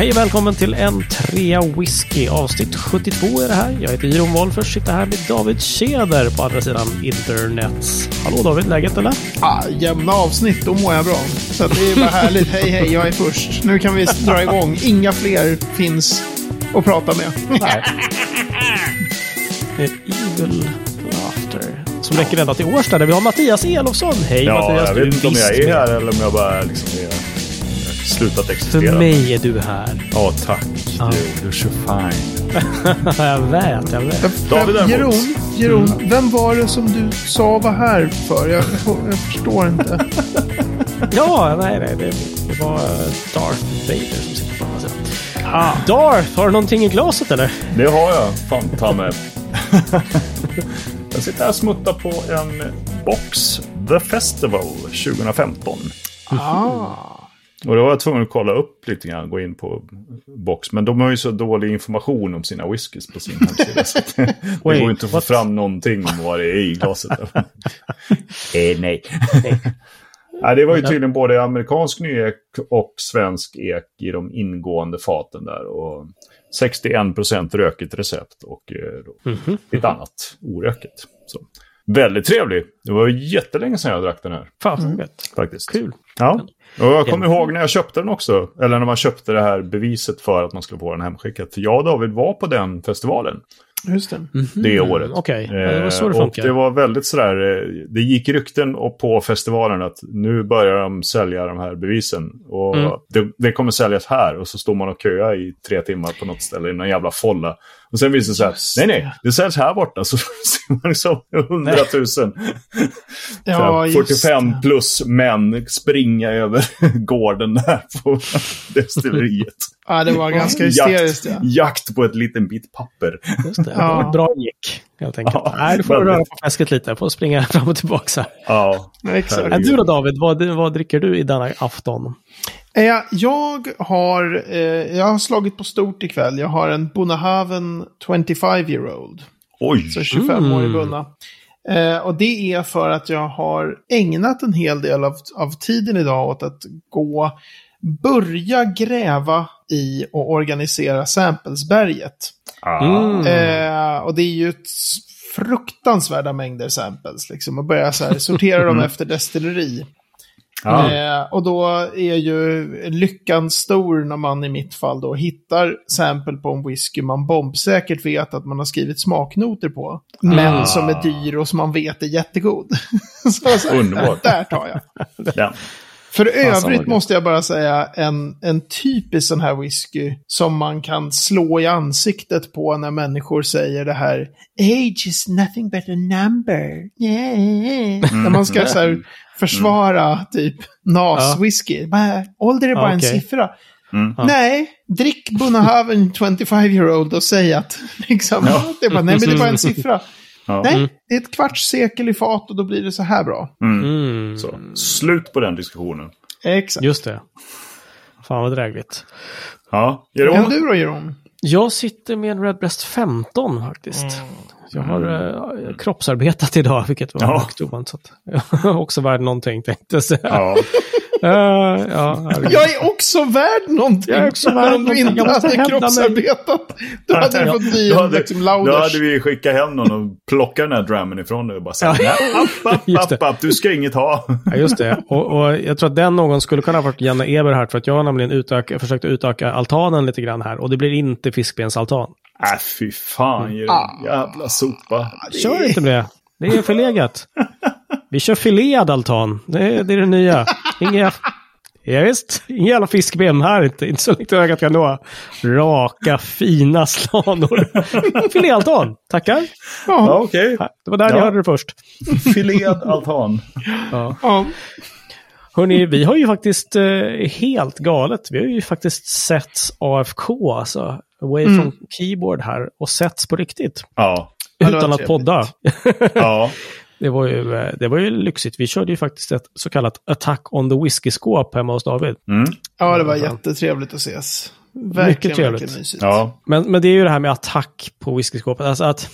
Hej och välkommen till en trea whisky. Avsnitt 72 är det här. Jag heter Jiron Wolffers, sitter här med David Keder på andra sidan internet. Hallå David, läget eller? Ah, jämna avsnitt, då mår jag bra. Så det är bara härligt. hej, hej, jag är först. Nu kan vi dra igång. Inga fler finns att prata med. Nej. Evil Laughter. Som räcker ända till Årsta där vi har Mattias Elofsson. Hej Ja, Mattias, jag vet inte om jag är med. här eller om jag bara liksom är slutat För existera. mig är du här. Ja, tack. Ja. Du, du är så fin. jag vet, jag vet. David däremot. Jeroen, Jeroen vem var det som du sa var här för? Jag, jag förstår inte. Ja, nej, nej, det, det var eh, Darth Vader som sitter på andra sidan. Ah. Darth, har du någonting i glaset eller? Det har jag. Fan ta mig. jag sitter här och smuttar på en box The Festival 2015. Ah. Och då var jag tvungen att kolla upp lite grann, gå in på box. Men de har ju så dålig information om sina whiskys på sin hemsida. så det går inte att få fram någonting om vad det är i glaset. eh, nej. nej. Det var ju tydligen både amerikansk nyek och svensk ek i de ingående faten där. Och 61% rökigt recept och eh, då, ett annat orökigt. Så. Väldigt trevlig. Det var ju jättelänge sedan jag drack den här. Fan gött. Faktiskt. Kul. Ja, och jag kommer ihåg när jag köpte den också. Eller när man köpte det här beviset för att man skulle få den hemskickat. För jag och David var på den festivalen Just det. det året. Okej, ja, det var så det Eh, och funkar. det var väldigt sådär, eh, det gick rykten och på festivalen att nu börjar de sälja de här bevisen. Och Mm. det, det kommer säljas här och så står man och köar i tre timmar på något ställe i någon jävla folla. Och sen visar det sig att nej nej, det säljs här borta. Så ser man liksom hundratusen, Ja, så här just 45 det. plus män springa över gården där på destilleriet. Ja, det var ganska hysteriskt. Ja. Jakt, jakt på ett liten bit papper. Just det, Ja. det var ett bra gick helt enkelt. Ja, Nej, du får väldigt. röra på fläsket lite. Får springa fram och tillbaka. Ja, Exakt. Du då David, vad, vad dricker du i denna afton? Eh, jag, har, eh, jag har slagit på stort ikväll. Jag har en Bonahaven 25 year old. oj. Så 25-årig bunna. Eh, och det är för att jag har ägnat en hel del av, av tiden idag åt att gå, börja gräva i och organisera Samplesberget. Ah. Mm. Eh, och det är ju ett fruktansvärda mängder samples. Liksom, och börja så här, sortera dem efter destilleri. Ja. Eh, och då är ju lyckan stor när man i mitt fall då hittar sample på en whisky man bombsäkert vet att man har skrivit smaknoter på. Men Ah. som är dyr och som man vet är jättegod. så, så, Underbart. Där tar jag. Ja. För övrigt måste jag bara säga en, en typisk sån här whisky som man kan slå i ansiktet på när människor säger det här Age is nothing but a number. Yeah. När man ska så här försvara typ NAS-whisky. Bara, Ålder är bara Ja, en okej. siffra. Mm. Nej, drick Bonahaven 25-year-old och säg att liksom, det är bara, nej men det är bara en siffra. Ja. Nej, det är ett kvarts sekel i fat och då blir det så här bra. Mm. Så, slut på den diskussionen. Exakt. Just det. Fan vad drägligt. Ja, Jeroen? du då, Jeroen? Jag sitter med en Redbreast 15 faktiskt. Jag har eh, kroppsarbetat idag, vilket var Ja. högt ovanligt. Jag är också värd någonting, tänkte jag säga. Ja. Eh, ja. Jag är också värd någonting. Jag är också värd Om du inte hade kroppsarbetat. Då hade du fått bli då en liksom då lauders. hade vi skickat hem någon och plockat den här drammen ifrån dig och bara sagt Ja. nej, app, app, Just app, app, du ska inget ha. Ja, just det. Och, och jag tror att den någon skulle kunna ha varit Janne Eberhardt, för att jag har nämligen utöka, försökt utöka altanen lite grann här. Och det blir inte fiskbensaltan. Äh, fy fan, Jeroen. Jävla sopa. Kör inte med det. Det är förlegat. Vi kör filéad altan. Det är det, är det nya. Inga... Ja, visst, ingen jävla fiskben här inte. Inte så långt ögat kan nå. Raka, fina slanor. Filéaltan, tackar. Ja, okej. Det var där ni Ja. hörde det först. Filéad altan. Ja. Hörni, vi har ju faktiskt eh, helt galet. Vi har ju faktiskt sett AFK, alltså Away from Keyboard här, och setts på riktigt. Ja. Utan att podda. Ja. Det var, ju, eh, det var ju lyxigt. Vi körde ju faktiskt ett så kallat Attack on the Whiskey-skåp hemma hos David. Mm. ja, det var jättetrevligt att ses. Verkligen, Mycket trevligt. verkligen mysigt. Ja. Men, men det är ju det här med attack på whiskyskåpet. Alltså att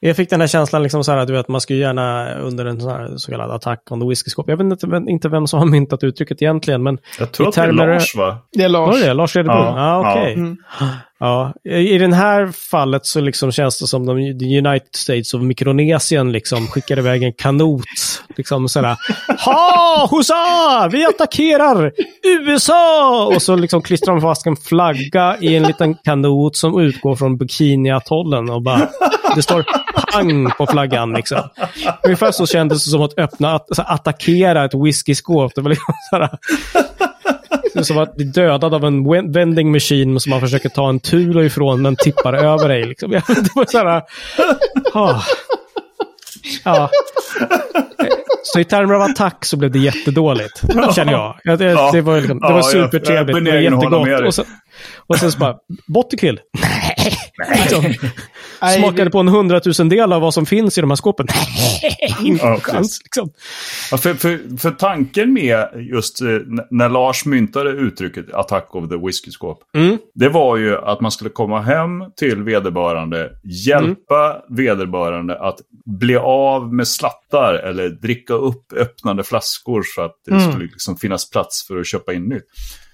Jag fick den här känslan, liksom så här, du vet, man skulle gärna under en sån här så kallad attack on the whisky skåp. Jag vet inte, vem- inte vem som har myntat uttrycket egentligen, men Jag tror I att det är Lars va? Det är Lars. var det? Lars Edebro? Ja, ah, okej. ja. Mm. Ja, i den här fallet så liksom känns det som de United States of Mikronesien liksom skickar iväg en kanot. Liksom sådär. Ha! Husa! Vi attackerar USA! Och så liksom klistrar de fast en flagga i en liten kanot som utgår från Bikini-atollen och bara... Det står pang på flaggan liksom. Ungefär så kändes det som att öppna, att, attackera ett whiskyskåp. Det var liksom sådär... Det är som att bli dödad av en vending machine som man försöker ta en tur ifrån men tippar över dig. Liksom. Det var så här... ah. Ja. Så i termer av attack så blev det jättedåligt, känner jag. Ja, det, det var, liksom, det var supertrevligt, det var jättegott. Och sen, och sen så bara, bottenkill. Nej. Nej, smakade det- på en hundratusendel av vad som finns i de här skåpen. Inte Ja, chans, liksom. Ja, för, för, för tanken med just eh, när Lars myntade uttrycket Attack of the Whisky-skåp. Mm. Det var ju att man skulle komma hem till vederbörande, hjälpa vederbörande att bli av med slattar eller dricka upp öppnade flaskor så att det skulle liksom finnas plats för att köpa in nytt.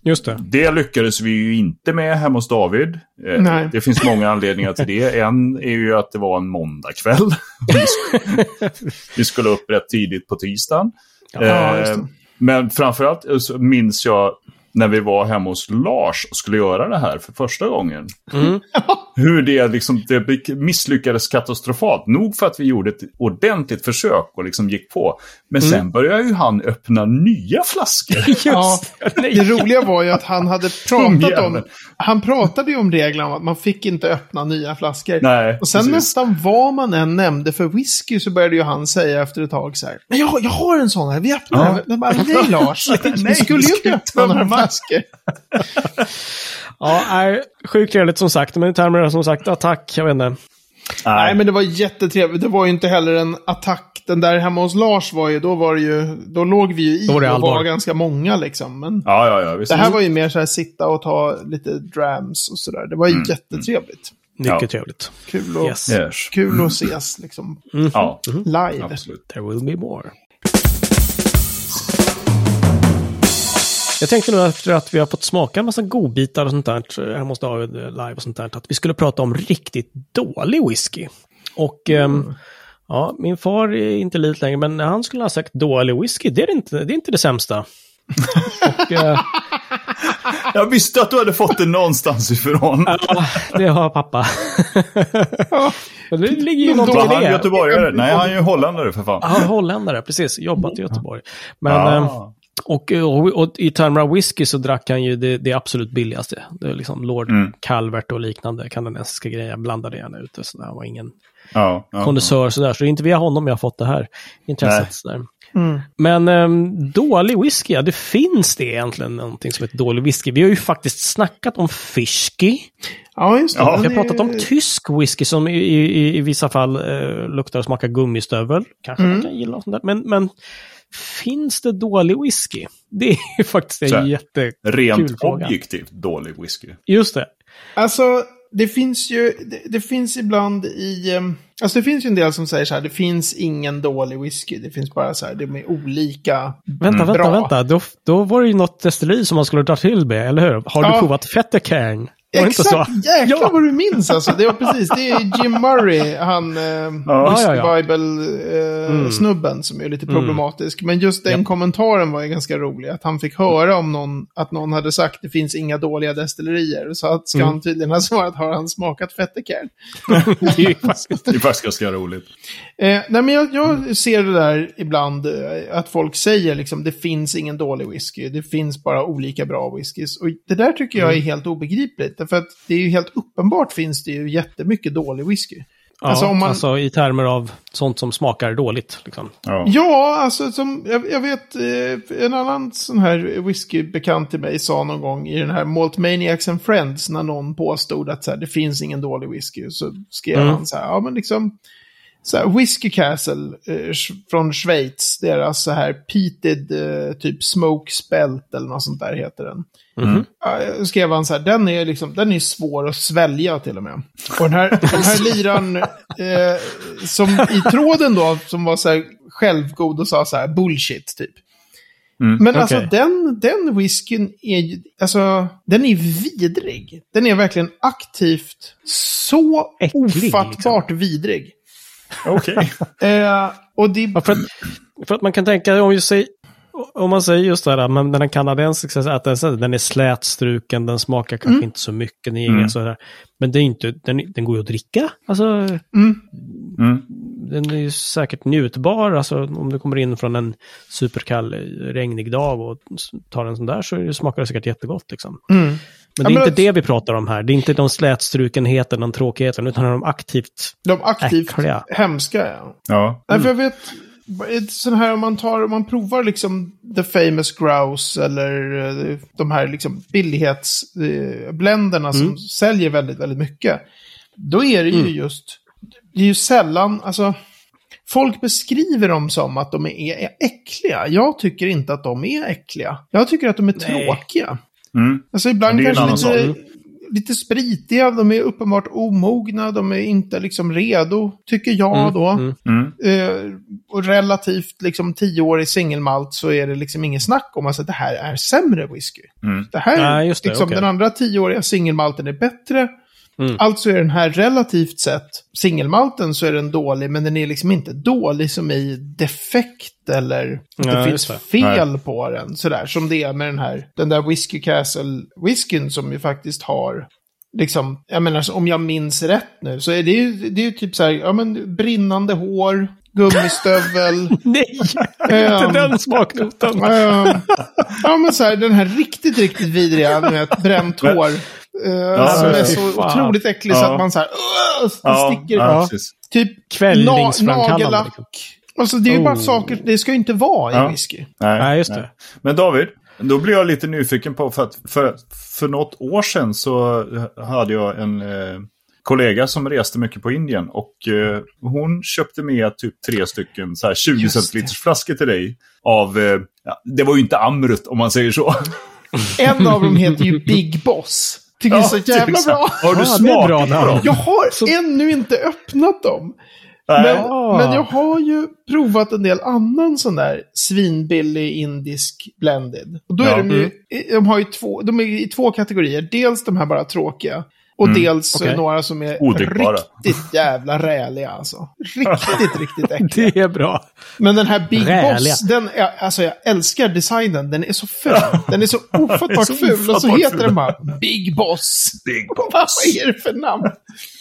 Just det. Det lyckades vi ju inte med hemma hos David. Eh, Nej. Det finns många anledningar till det. En är ju att det var en måndagkväll. Vi sk- vi skulle upp rätt tidigt på tisdagen. Ja, Eh. Men framförallt eh, så minns jag när vi var hemma hos Lars och skulle göra det här för första gången. Mm. Hur det, liksom, det misslyckades katastrofalt. Nog för att vi gjorde ett ordentligt försök och liksom gick på. Men Mm. sen började ju han öppna nya flaskor. Ja, det roliga var ju att han hade pratat om... Han pratade ju om reglerna om att man fick inte öppna nya flaskor. Nej, och sen precis. nästan vad man än nämnde för whisky så började ju han säga efter ett tag så här. Jag, jag har en sån här, vi öppnar Ja. den. Bara, nej Lars, vi Nej, skulle ju inte öppna tömma. Flaskor. Ja, är sjukt trevligt som sagt. Men i termer av som sagt attack, jag vet inte. Nej, men det var jättetrevligt. Det var ju inte heller en attack. Den där hemma hos Lars var ju, då var det ju, då låg vi ju i Då var det och allvar. var ganska många liksom. Men Ja, ja, ja. Visst. det här var ju mer så här sitta och ta lite drams och sådär. Det var ju Mm. jättetrevligt. Mycket Ja. trevligt. Kul att, Yes. Yes. kul att ses liksom Ja, live. absolut. There will be more. Jag tänkte nu efter att vi har fått smaka en massa godbitar och sånt där, hemma hos David eh, live och sånt där, att vi skulle prata om riktigt dålig whisky. Och ehm, ja, min far är inte lit längre, men han skulle ha sagt dålig whisky, det är inte det, är inte det sämsta. och, eh, Jag visste att du hade fått det någonstans ifrån. ja, det har pappa. Det ligger ju någonting i han det. göteborgare? Nej, han är ju holländare för fan. Ja, holländare, precis. Jobbat i Göteborg. Men, Ah. Och, och, och i termer av whisky så drack han ju det, det absolut billigaste. Det är liksom Lord Mm. Calvert och liknande kanadensiska grejer. Jag blandade gärna ut det. Så det var ingen Ja, ja, kondensör sådär. Så det är inte via honom jag har fått det här intresset. Sådär. Mm. Men ehm, dålig whisky, ja det finns det egentligen någonting som heter dålig whisky. Vi har ju faktiskt snackat om Fischky. Ja, just det. Ja. Vi har pratat om tysk whisky som i, i, i vissa fall eh, luktar och smakar gummistövel. Kanske man kan gilla och sånt där. Men, men finns det dålig whisky? Det är ju faktiskt en här, jätte... Rent fråga. objektivt dålig whisky. Just det. Alltså, det finns ju, det, det finns ibland i, ehm, alltså det finns ju en del som säger så här, det finns ingen dålig whisky, det finns bara så här, de är olika Vänta, vänta, bra. vänta. Då, då var det ju något destilleri som man skulle dra till med, eller hur? Har du Ja. provat Fettercairn? Var det inte Exakt, så? jäklar Ja. vad du minns alltså. Det var precis, det är Jim Murray, han eh, Ja, Whisky ja, ja. Bible-snubben som är lite problematisk. Men just den Japp. kommentaren var ju ganska rolig, att han fick höra om någon, att någon hade sagt det finns inga dåliga destillerier. Så att ska han tydligen ha svarat, har han smakat Fettercairn? Det är faktiskt- Det är faktiskt ganska roligt. Eh, nej, men jag, jag ser det där ibland, eh, att folk säger liksom det finns ingen dålig whisky, det finns bara olika bra whiskys. Och det där tycker jag är helt obegripligt, därför att det är ju helt uppenbart finns det ju jättemycket dålig whisky. Ja, Alltså, om man- alltså i termer av sånt som smakar dåligt. Liksom. Ja. Ja, alltså som, jag, jag vet, eh, en annan sån här whiskybekant till mig sa någon gång i den här Malt Maniacs and Friends, när någon påstod att så här, det finns ingen dålig whisky, så skrev Mm. han så här, ja men liksom, så här, Whiskey Castle eh, från Schweiz. Deras så här peated eh, typ smoke spelt eller något sånt där heter den. Mhm. Ja, skrev han så här, den är, liksom, den är svår att svälja till och med. Och den här, den här liran, eh, som i tråden då, som var så här självgod och sa så här bullshit typ. Mm, Men alltså okej. den, den whiskyn är ju, alltså, den är vidrig. Den är verkligen aktivt så Äcklig, ofattbart vidrig. Okej. Eh, och det, Ja, för, att, för att man kan tänka, om, säger, om man säger just det här, men den här kanadensiska, att den, den är slätstruken, den smakar kanske Mm. inte så mycket, den Mm. sådär. Men det är inte, den, den går ju att dricka. Alltså, mm, Mm. den är ju säkert njutbar. Alltså, om du kommer in från en superkall, regnig dag och tar en sån där så smakar det säkert jättegott. Liksom. Mm. Men Ja, det är men inte det vi pratar om här. Det är inte de slätstrukenheten, den tråkigheten, utan de aktivt De aktivt äckliga. hemska, ja. Ja. Nej, för jag vet, ett sån här om man tar, om man provar liksom The Famous Grouse eller eh, de här liksom billighetsblenderna som säljer väldigt, väldigt mycket. Då är det ju just, det är ju sällan, alltså, folk beskriver dem som att de är, är äckliga. Jag tycker inte att de är äckliga. Jag tycker att de är Nej. tråkiga. Mm. Alltså ibland Ja, det är en kanske lite, lite spritiga, de är uppenbart omogna, de är inte liksom redo, tycker jag Mm, då. mm. Mm. Eh, och relativt liksom tioårig singelmalt så är det liksom ingen snack om att det här är sämre whisky. Mm. Det här, just det, liksom, okej. den andra tioåriga singelmalten är bättre. Mm. Alltså är den här relativt sett, singelmalten så är den dålig, men den är liksom inte dålig som i defekt eller att det finns det. fel på den. Sådär som det är med den här, den där Whiskey Castle whiskyn som ju faktiskt har Liksom, jag menar, om jag minns rätt nu, så är det ju, det är ju typ så här, ja men brinnande hår, gummistövel. Nej, inte den smaknoten. Ehm, ja, men så här, den här riktigt, riktigt vidriga med ett bränt hår. Eh, som men är så fan. otroligt äcklig så Ja. att man så här, det Ja, sticker. ja, Ja. Typ Kvällningsframkallande, nagellack. liksom. Alltså det är ju bara Oh. saker, det ska ju inte vara i Ja. whisky. Nej, Nej, just nej. det. Men David, då blir jag lite nyfiken på, för att för, för något år sedan så hade jag en eh, kollega som reste mycket på Indien och eh, hon köpte med typ tre stycken så här 20 Just det. centiliters flaskor till dig av, eh, ja, det var ju inte Amrut om man säger så. En av dem heter ju Big Boss. Tycker det är så jävla bra. Har du Ja, bra smakat på dem? Jag har ännu inte öppnat dem. Men, Ja. men jag har ju provat en del annan sån där svinbillig indisk blended. Och då är Ja. de ju, de har ju två, de är i två kategorier. Dels de här bara tråkiga. Och dels okej. några som är Odrickbara. riktigt jävla räliga alltså. Riktigt, riktigt äckliga. Det är bra. Men den här Big Räliga. Boss, den är, alltså jag älskar designen. Den är så ful. Den är så ofattbart ful. Och så heter den bara Big Boss. Big Vad är det för namn?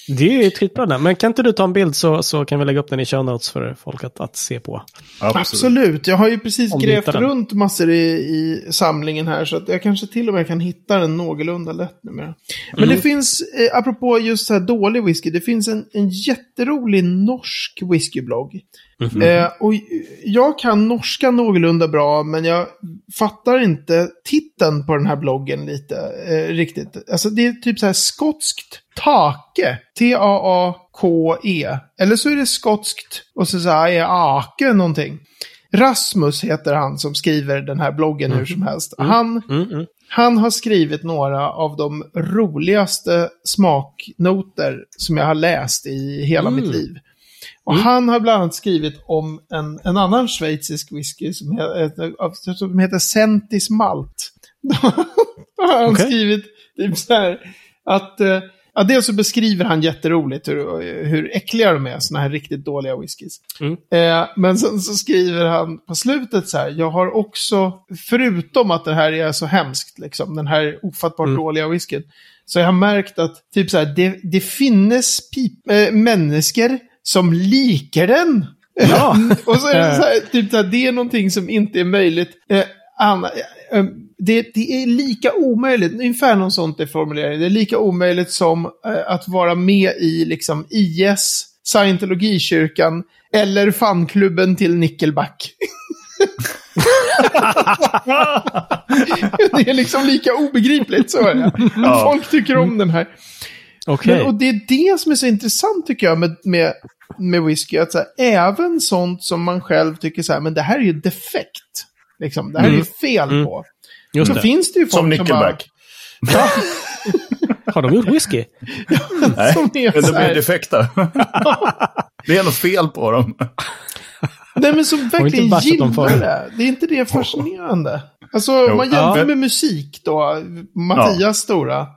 Det är ju ett skitbra namn. Men kan inte du ta en bild så, så kan vi lägga upp den i show notes för folk att, att se på. Absolut. Jag har ju precis Om grävt den. runt massor i, i samlingen här så att jag kanske till och med kan hitta den någorlunda lätt numera. Men Mm. det finns, eh, apropå just så här dålig whisky, det finns en, en jätterolig norsk whiskyblogg. Mhm. Eh, och jag kan norska någorlunda bra, men jag fattar inte titeln på den här bloggen lite eh, riktigt. Alltså det är typ så här skotskt take. T-A-A-K-E. Eller så är det skotskt och så, är ake någonting. Rasmus heter han som skriver den här bloggen hur som helst. Han, Mm, mm. han har skrivit några av de roligaste smaknoter som jag har läst i hela Mm. mitt liv. Och han har bland annat skrivit om en, en annan schweizisk whisky som heter, som heter Sentis Malt. Han Okej. skrivit typ så här att eh, Ja, dels så beskriver han jätteroligt hur, hur äckliga de är, såna här riktigt dåliga whiskys. Mm. Eh, men sen så skriver han på slutet så här, jag har också, förutom att det här är så hemskt, liksom, den här ofattbart Mm. dåliga whiskyn, så jag har märkt att typ så här, det, det finnes pip, äh, människor som likar den. Ja. och så är det så här, typ så här, det är någonting som inte är möjligt. Eh, Anna, eh, det, det är lika omöjligt, ungefär någon sånt är formuleringen, det är lika omöjligt som eh, att vara med i liksom IS, scientologikyrkan eller fanklubben till Nickelback. det är liksom lika obegripligt, så är det. Ja. Folk tycker om den här. Okej. Men, och det är det som är så intressant tycker jag med, med, med whisky. Att så här, även sånt som man själv tycker så här, men det här är ju defekt. Liksom, det här är ju fel Mm. på. Just Så det. finns det ju folk Som Nickelback. Som, bara, Har de gjort whisky? Nej, som är men de är defekta. det är något fel på dem. nej, men som inte verkligen gillar förut. det. Det är inte det fascinerande. Alltså, om man jämför Ja. med musik då, Mattias stora.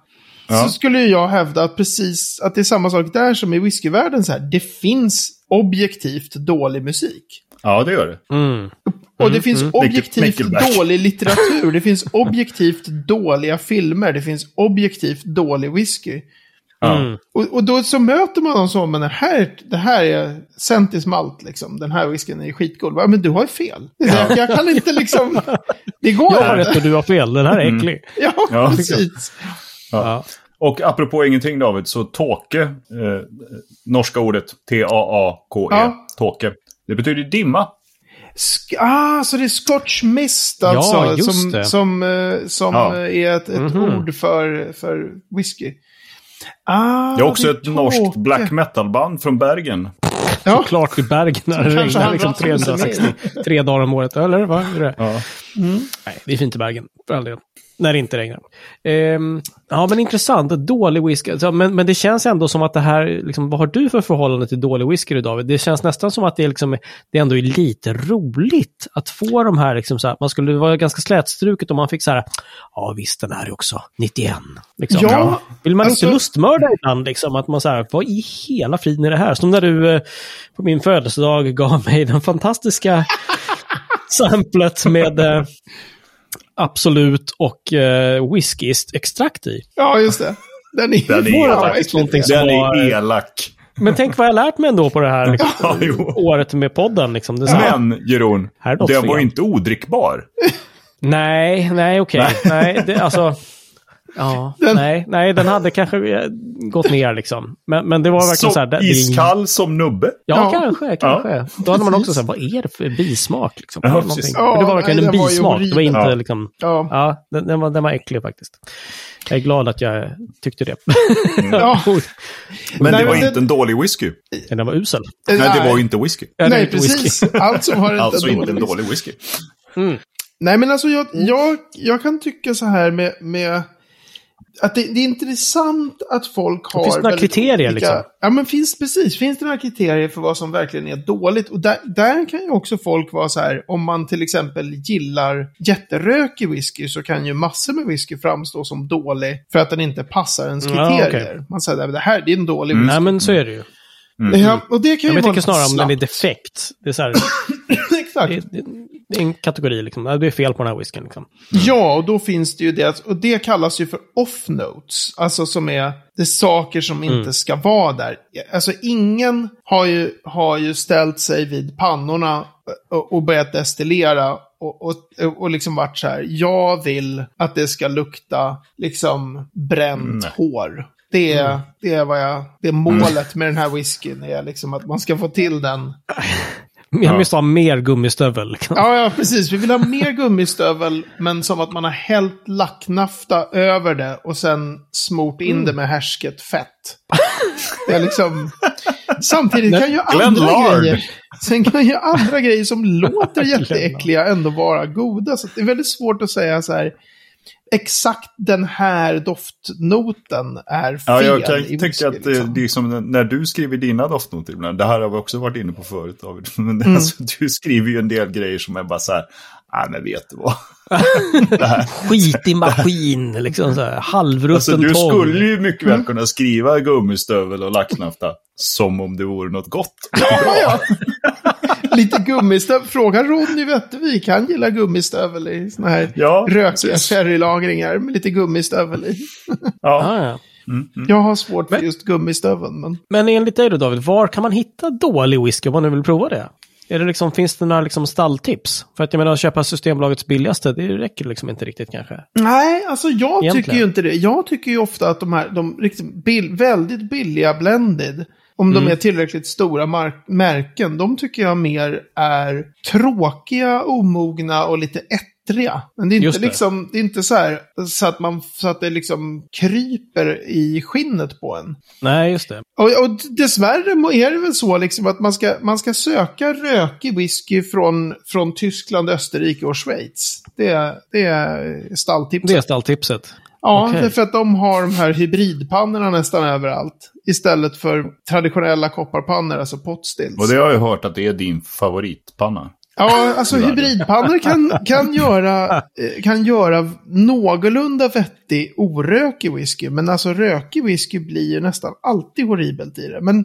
Ja. Så skulle jag hävda att precis, att det är samma sak där som i whiskyvärlden så här. Det finns objektivt dålig musik. Ja, det gör det. Mm. Och det finns objektivt Nickelback. dålig litteratur. Det finns objektivt dåliga filmer. Det finns objektivt dålig whisky. Ja. Mm. Och, och då så möter man dem så, men det här, det här är centis malt liksom. Den här whiskyn är skitgod. Ja, Men du har ju fel. Jag, jag kan inte liksom... Det går Jag har rätt och du har fel. Den här är äcklig. Ja, Ja. precis. Ja. Och apropå ingenting David, så tåke, eh, norska ordet T-A-A-K-E, Ja. tåke. Det betyder dimma. Sk- ah, så det är Scotch mist alltså. Ja, just som det. som, eh, som Ja. är ett, ett Mhm. ord för, för whisky. Ah, Det är också är ett norskt tåke. black metal-band från Bergen. Ja, Klart i Bergen när det kanske regnar han liksom drar som sig 363 dagar om året. Eller vad är Ja. Nej, det är fint i Bergen. För all del. När det inte regnar. Ehm, ja, men intressant. Dålig whisky. Men, men det känns ändå som att det här, liksom, vad har du för förhållande till dålig whisky då, David? Det känns nästan som att det, är liksom, det ändå är lite roligt att få de här, liksom, så här, man skulle vara ganska slätstruket om man fick så här, ja visst den här är också 91. Liksom. Ja, Vill man alltså- inte lustmörda ibland, liksom, att man så här, vad i hela friden är det här? Som när du eh, på min födelsedag gav mig den fantastiska samplet med eh, Absolut och eh, whisky-extrakt i. ja, just det. Den är, Den är elak. Den var- är elak. Men tänk vad jag har lärt mig ändå på det här liksom, Ja, året med podden. Liksom. Det här, Men, Jeroen, den fel. var inte odrickbar. Nej, nej okej. Nej, det, alltså... Ja, Den- nej, nej, den hade kanske eh, gått ner liksom. Men, men det var verkligen Så så här... Det, det, iskall som nubbe. ja, Ja. kanske, kanske. Då hade man också så här, vad är det för bismak? Liksom? Ja, precis. Det var Ja, verkligen nej, en var bismak. Det var inte horribel. liksom... Ja. Ja, den, den, var, den var äcklig faktiskt. Jag är glad att jag tyckte det. Ja. Men Nej, det var men inte den- en dålig whisky. den var usel. Nej, det var ju inte whisky. Ja, det är Nej, inte whisky. precis. Allt som har inte Alltså inte en dålig whisky. Nej, men alltså jag, jag, jag kan tycka så här med, med att det, det är intressant att folk har... finns det några kriterier, liksom? Ja, men finns precis. Finns det några kriterier för vad som verkligen är dåligt? Och där, där kan ju också folk vara så här, om man till exempel gillar jätterökig whisky så kan ju massor med whisky framstå som dålig för att den inte passar ens Ja, kriterier. okej. Man säger att det här det är en dålig whisky. Nej, men så är det ju. Ja, och det kan Jag ju vara tycker snarare om den är defekt. Det är så här, Exakt. det, det, det är en kategori liksom. Det är fel på den här whiskyn liksom. Ja, och då finns det ju det, och det kallas ju för off-notes. Alltså som är det är saker som inte ska vara där. Alltså ingen har ju, har ju ställt sig vid pannorna och, och börjat destillera och, och, och liksom varit så här, jag vill att det ska lukta liksom bränt hår. Det är, det är vad jag, det är målet med den här whiskyn, är liksom att man ska få till den Jag måste ha mer gummistövel. Ja, ja, precis. Vi vill ha mer gummistövel, men som att man har hällt lacknafta över det och sen smort in det med härsket fett. Det är liksom... Samtidigt kan ju Glenn andra Lard. grejer... Sen kan ju andra grejer som låter jätteäckliga ändå vara goda. Så det är väldigt svårt att säga så här... Exakt den här doftnoten är fel Ja, jag kan i tycka whisky, att det, liksom. det är som när du skriver dina doftnoter ibland. Det här har vi också varit inne på förut David. Men Mm. alltså, du skriver ju en del grejer som är bara så här, nej men vet du vad. Skitig maskin, liksom så här, halvrutten Alltså du tång. skulle ju mycket väl Mm. kunna skriva gummistövel och lacknafta som om det vore något gott. Ja, ja. Lite gummistövel. Fråga Ronny Wettervik. Han gillar gummistövel i såna här Ja, rökiga sherrylagringar med lite gummistövel i. Ja. Ah, ja. Jag har svårt för just gummistöveln. Men... Men enligt dig då David, var kan man hitta dålig whisky om man nu vill prova det? Är det liksom, finns det några liksom stalltips? För att jag menar, att köpa Systembolagets billigaste, det räcker liksom inte riktigt kanske. Nej, alltså jag Egentligen. tycker ju inte det. Jag tycker ju ofta att de här de riktigt bill, väldigt billiga blended, om de är tillräckligt stora märken, de tycker jag mer är tråkiga, omogna och lite ettriga. Men det är inte det. liksom, det är inte så här så att, man, så att det liksom kryper i skinnet på en. Nej, just det. Och, och dessvärre är det väl så liksom att man ska, man ska söka rökig whisky från, från Tyskland, Österrike och Schweiz. Det, är- det är stalltipset. Det är stalltipset. Ja, Okej. därför att de har de här hybridpannorna nästan överallt. Istället för traditionella kopparpannor, alltså potstills. Och det har jag ju hört att det är din favoritpanna. Ja, alltså hybridpannor kan, kan, göra, eh, kan göra någorlunda vettig orökig whisky. Men alltså rökig whisky blir ju nästan alltid horribelt i det. Men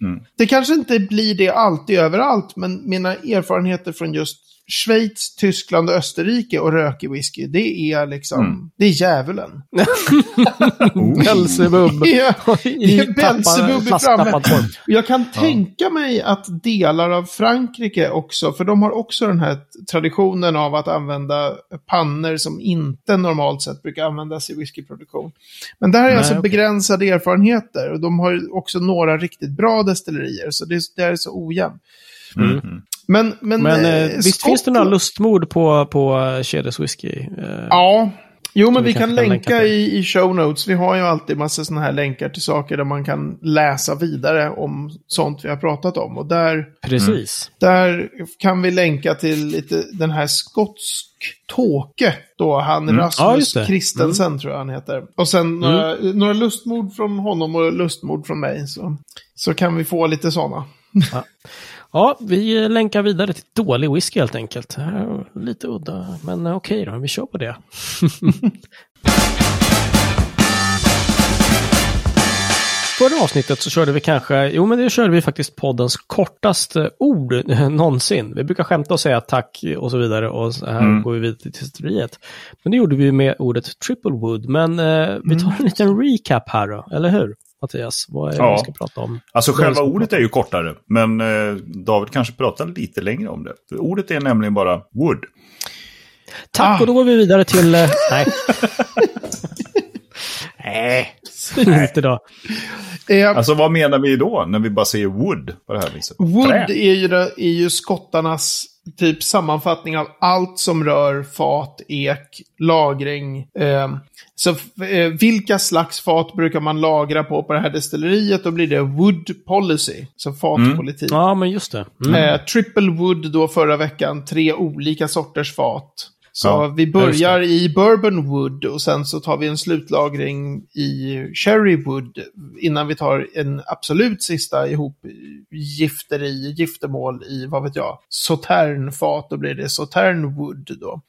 Mm. det kanske inte blir det alltid överallt. Men mina erfarenheter från just Schweiz, Tyskland och Österrike och rökig whisky, det är liksom, Mm. det är djävulen. Belsebub. Ja, det är Belzebub i framme. flasttappad form. Och Jag kan tänka mig att delar av Frankrike också, för de har också den här traditionen av att använda pannor som inte normalt sett brukar användas i whiskyproduktion. Men där är Nej, alltså okej. begränsade erfarenheter och de har ju också några riktigt bra destillerier, så det, det är så ojämnt. Mm. Mm. Men, men, Men eh, eh, visst finns det några lustmord på, på eh, kedjeswhisky? Eh, Ja. Jo, men vi vi kan länka i, i show notes. Vi har ju alltid massa sådana här länkar till saker där man kan läsa vidare om sånt vi har pratat om. Och där, Precis. där kan vi länka till lite den här skotsk tåke. Då han Ja, Rasmus det. Christensen tror jag han heter. Och sen några, några lustmord från honom och lustmord från mig. Så, så kan vi få lite sådana. Ja, vi eh, länkar vidare till dålig whisky helt enkelt. Lite udda, men okej då, vi kör på det. Förra avsnittet så körde vi kanske, jo men det körde vi faktiskt poddens kortaste ord någonsin. Vi brukar skämta och säga tack och så vidare och så här Mm. går vi vidare till testeriet. Men det gjorde vi med ordet triple wood. Men eh, vi tar en liten recap här då, eller hur? Mattias, vad är det Ja. vi ska prata om? Alltså själva ordet prata är ju kortare, men eh, David kanske pratar lite längre om det. Ordet är nämligen bara wood. Tack, Ah. och då går vi vidare till... eh, nej. nej, inte då. Eh, Alltså vad menar vi då när vi bara säger wood på det här viset? Wood Trä. är ju, det- är ju skottarnas typ sammanfattning av allt som rör fat, ek, lagring. Eh, så eh, vilka slags fat brukar man lagra på på det här destilleriet? Då blir det wood policy, så fatpolitik. Ja, men just det. Mm. Eh, triple wood då förra veckan, tre olika sorters fat. Så Ja, vi börjar i bourbon wood och sen så tar vi en slutlagring i cherry wood innan vi tar en absolut sista ihop gifteri, giftermål i, vad vet jag, sauternfat. Då blir det sautern wood då.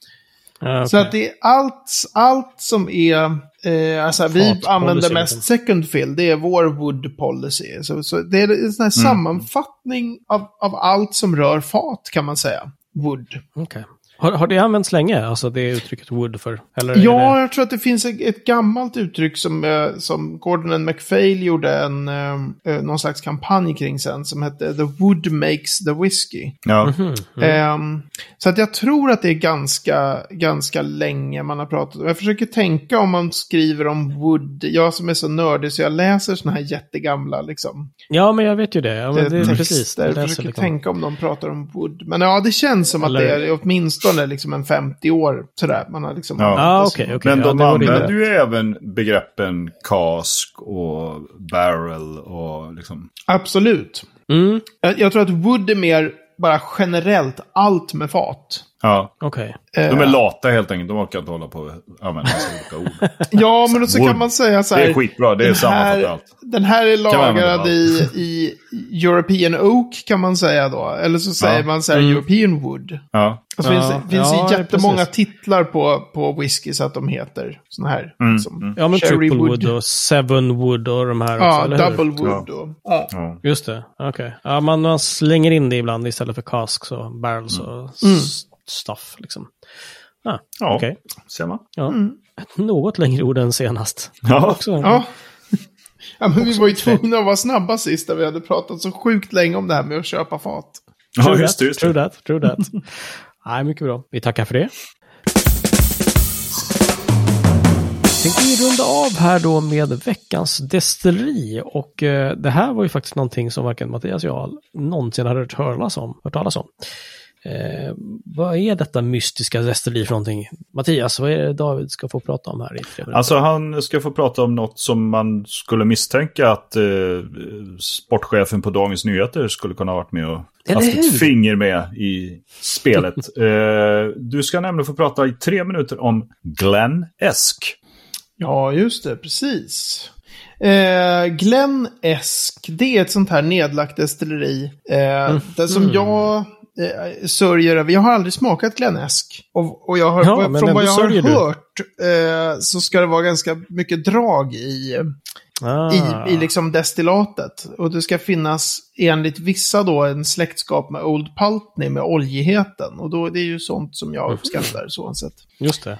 Ja, Så okej. att det är allt, allt som är, eh, alltså vi Fatpolicy, använder liksom. mest second fill, det är vår wood policy. Så, så det är en sån här sammanfattning av, av allt som rör fat kan man säga. Wood. Okej. Har, har det använts länge, alltså det uttrycket wood för? Eller Ja, det... jag tror att det finns ett, ett gammalt uttryck som, eh, som Gordon and MacPhail gjorde en, eh, eh, någon slags kampanj kring sen, som hette The Wood Makes the Whiskey. Ja. Mhm. Ehm, så att jag tror att det är ganska, ganska länge man har pratat om. Jag försöker tänka om man skriver om wood. Jag som är så nördig så jag läser såna här jättegamla liksom. Ja, men jag vet ju det. Ja, men det är texter. precis. Jag försöker liksom. tänka om de pratar om wood. Men ja, det känns som Eller- att det är åtminstone liksom en 50 år sådär. Man har liksom Ja. Ja, okej, som- okej. Men ja, de var använder ju även begreppen cask och barrel och liksom... Absolut. Mm, Jag, jag tror att wood är mer bara generellt allt med fat. Ja, okej. de är Eh, lata helt enkelt. De orkar inte hålla på och använda massa olika ord. Ja, men då så kan man säga så Det här. är skitbra, det den sammanfattar här, allt. Den här är lagrad i, i European Oak kan man säga då. Eller så säger Ja. man så här Mm. European Wood. Ja, Och så Ja, finns det finns ja, ju jättemånga precis. titlar på, på whisky så att de heter såna här. Mm, Som mm. Ja, men Cherry triple wood. wood. och seven wood och de här Ja, också, eller hur? double wood. Och, ja. ja. Just det, okej. Ja, man, man slänger in det ibland istället för casks och barrels och s- Mm. Stuff liksom. Ah, Ja, Okej. ser man. Ja. Mm. Något längre ord än senast. Ja, Också, Ja. ja, men vi var ju tvungna att vara snabba sist, där vi hade pratat så sjukt länge om det här med att köpa fat. ja True just det. Just True det. that, true that. Nej, mycket bra. Vi tackar för det. Tänkte vi runda av här då med veckans destilleri. Och eh, det här var ju faktiskt någonting som varken Mattias och jag någonsin hade hört talas om. Hört talas om. Eh, vad är detta mystiska destilleri för någonting? Mattias, vad är det David ska få prata om här? i tre minuter? Alltså han ska få prata om något som man skulle misstänka att eh, sportchefen på Dagens Nyheter skulle kunna ha varit med och haft ett finger med i spelet. eh, du ska nämligen få prata i tre minuter om Glenn Esk. Ja, just det, precis. Eh, Glen Esk, det är ett sånt här nedlagt destilleri. Eh, det som jag eh, sörjer över. Jag har aldrig smakat Glen Esk. Och, och jag har, Ja, från vad jag har hört eh, så ska det vara ganska mycket drag i, Ah. i, i liksom destillatet. Och det ska finnas enligt vissa då en släktskap med Old Pultney med oljigheten. Och då, det är ju sånt som jag uppskattar så sett. Just det.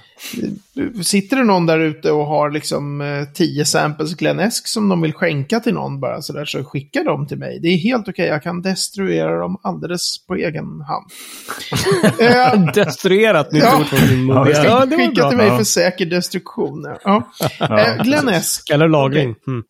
Sitter det någon där ute och har liksom eh, 10 samples Glenesk som de vill skänka till någon bara sådär så skicka dem till mig. Det är helt okej, jag kan destruera dem alldeles på egen hand. eh, Destruerat nytt Ja. ord från din mun. Ja. Ja, skicka till mig Ja. för säker destruktion. Ja. eh, Glenesk, Eller lagring. Mm.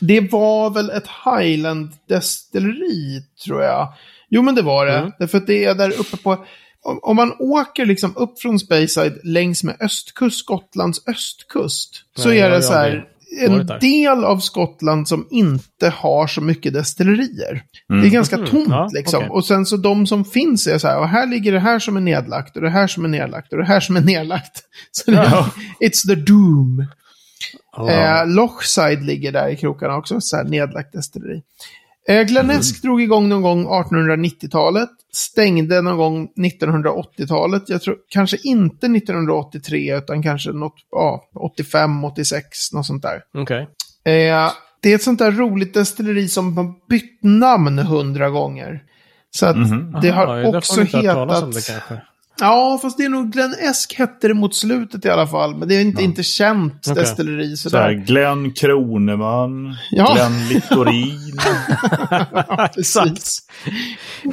det var väl ett Highland-destilleri tror jag. Jo, men det var det. Mm. Därför att det är där uppe på... Om, om man åker liksom upp från Speyside längs med östkust, Skottlands östkust, så Nej, är jag det så här en del av Skottland som inte har så mycket destillerier. Det är ganska Mhm. tomt Ja, liksom. okej. Och sen så de som finns är så här, och här ligger det här som är nedlagt, och det här som är nedlagt, och det här som är nedlagt. Så det, Ja. it's the doom. Ja. Eh, Lochside ligger där i krokarna också, så här nedlagt destilleri. Eh, Glenesk drog igång någon gång 1890-talet, stängde någon gång 1980-talet. Jag tror kanske inte 1983 utan kanske något, ja, 85, 86, något sånt där. Okej. Eh, det är ett sånt där roligt destilleri som har bytt namn hundra gånger. Så att det Aha, har därför också hetat... Ja, fast det är nog Glen Esk hette det mot slutet i alla fall. Men det är inte, inte känt Okej. destilleri Så här, sådär. Glenn Kroneman, Ja. Glenn Littorin. Ja, precis.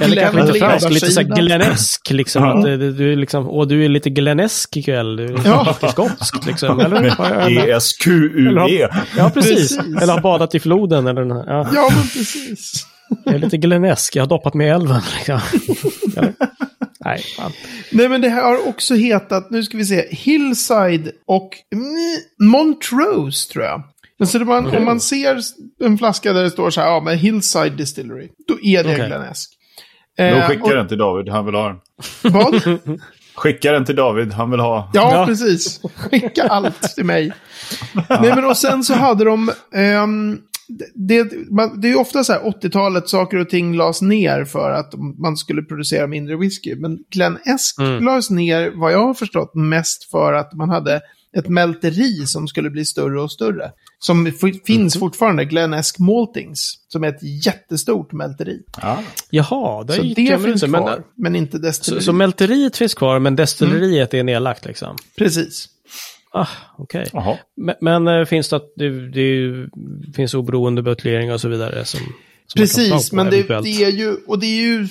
Eller kanske lite Glenn franskt, lite såhär ledarsidan. glenesk liksom. Ja. Att det- du är liksom, åh du är lite glenesk ikväll. Du är Ja. lite skotsk liksom. Eller? Eller- E E-S-Q-U-E. Ja, precis. Precis. Eller har badat i floden eller den här. Ja, Ja, men precis. jag är lite glenesk. Jag har doppat mig i älven. Liksom. Nej, fan. Nej, men det här har också hetat, nu ska vi se, Hillside och mm, Montrose tror jag. Men Så det var, Om man ser en flaska där det står så här, ja men Hillside Distillery, då är det Okej. Glenesk. Då Eh, skickar och- den till David, han vill ha den. Vad? Skicka den till David, han vill ha. Ja, Ja. precis. Skicka allt till mig. Nej, men och sen så hade de... ehm, det, man, det är ofta så här 80-talet, saker och ting lades ner för att man skulle producera mindre whisky. Men Glen Esk Mm. lades ner, vad jag har förstått, mest för att man hade ett mälteri som skulle bli större och större. Som f- finns Mhm. fortfarande, Glen Esk Maltings, som är ett jättestort mälteri. Ja. Jaha, det Så gick det finns inte. kvar, Men, men, inte så, destilleri. så mälteriet finns kvar, men destilleriet är nedlagt liksom? Precis. Ah, okej. Jaha. Men, men eh, finns det att det, det finns oberoende buteljeringar och så vidare som... som Precis, men det, det är ju, och det är ju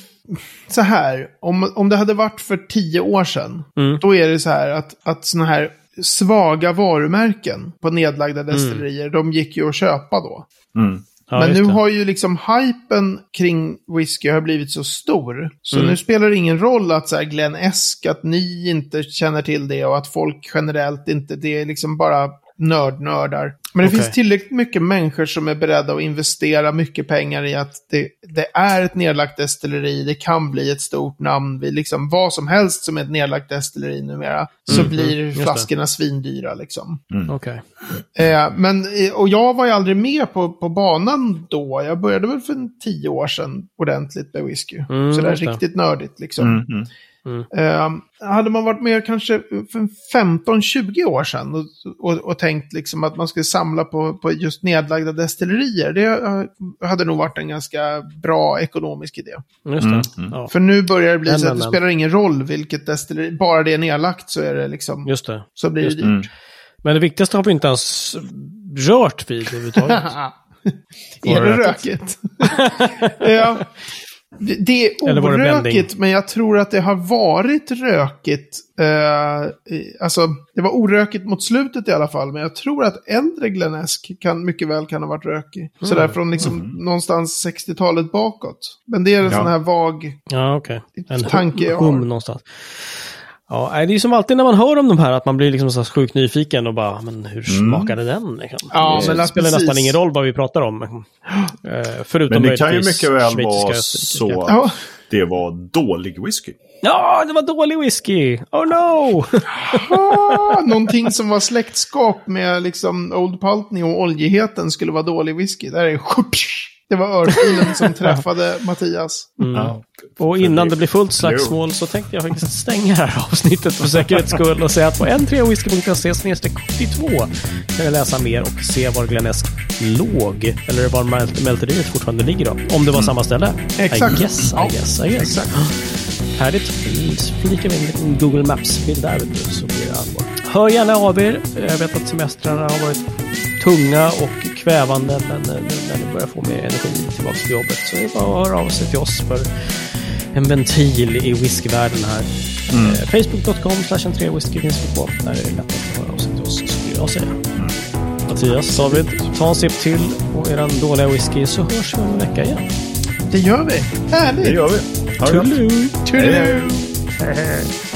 så här, om, om det hade varit för tio år sedan, Mm. då är det så här att, att såna här svaga varumärken på nedlagda destillerier, de gick ju att köpa då. Mm. Ja, men nu det. har ju liksom hypen kring whisky har blivit så stor. Så Mm. nu spelar det ingen roll att så här Glenn Esk, att ni inte känner till det och att folk generellt inte, det är liksom bara nördnördar. Men det Okej. finns tillräckligt mycket människor som är beredda att investera mycket pengar i att det, det är ett nedlagt destilleri, det kan bli ett stort namn, vid liksom vad som helst som är ett nedlagt destilleri numera, så Mhm, blir det. flaskorna svindyra liksom. Okej. Eh, men, eh, och jag var ju aldrig med på, på banan då. Jag började väl för en tio år sedan ordentligt med whisky. Mm, just det. riktigt nördigt liksom. Mm. Eh, hade man varit med kanske för 15-20 år sedan och, och, och tänkt liksom att man skulle samla på, på just nedlagda destillerier. Det eh, hade nog varit en ganska bra ekonomisk idé. Just det. Mm, mm. Ja, För nu börjar det bli Men, så att men, det men. spelar ingen roll vilket destilleri, bara det är nedlagt så är det liksom, just det. så blir det just dyrt. Mm. Men det viktigaste har vi inte ens rört vid överhuvudtaget. är det rökigt? ja. Det, är orökigt, men jag tror att det har varit rökigt. Eh, alltså, det var orökigt mot slutet i alla fall, men jag tror att äldre Glenesk kan mycket väl kan ha varit rökig. Sådär från liksom någonstans 60-talet bakåt. Men det är en Ja. sån här vag... Ja, okej. En Tanke jag har. någonstans. Ja, det är som alltid när man hör om de här att man blir liksom så här sjukt nyfiken och bara, men hur smakade den? Liksom? Ja, det men att spelar precis. nästan ingen roll vad vi pratar om. Eh, förutom Men det kan ju mycket väl vara så Ja. det var dålig whisky. Ja, det var dålig whisky! Oh no! Ah, någonting som var släktskap med liksom Old Pultney och oljeheten skulle vara dålig whisky. Där är det var örfilen som träffade Mattias. Ja. Och innan det blir fullt slagsmål så tänkte jag faktiskt stänga det här avsnittet för säkerhets skull och säga att på n3whisky.se 72 kan ni läsa mer och se var Glenesk låg. Eller var mält- mälteriet fortfarande ligger då. Om det var samma ställe. Exakt. I guess, I guess, I guess. exakt. Härligt. Flikar vi in en Google Maps-bild där så blir det allvar. Hör gärna av er. Jag vet att semestrarna har varit tunga och kvävande men eh, när ni börjar få mer energi tillbaka till jobbet så är det bara att höra av sig till oss för en ventil i whiskyvärlden här. Mm. Eh, Facebook.com slash whisky finns vi på. Där är det lätt att höra av sig till oss skulle jag säga. Mattias, David, ta en sipp till på eran dåliga whisky så hörs vi om en vecka igen. Det gör vi. Härligt. Det gör vi. Ha det gott. Toodaloo! Toodaloo. Hej, hej.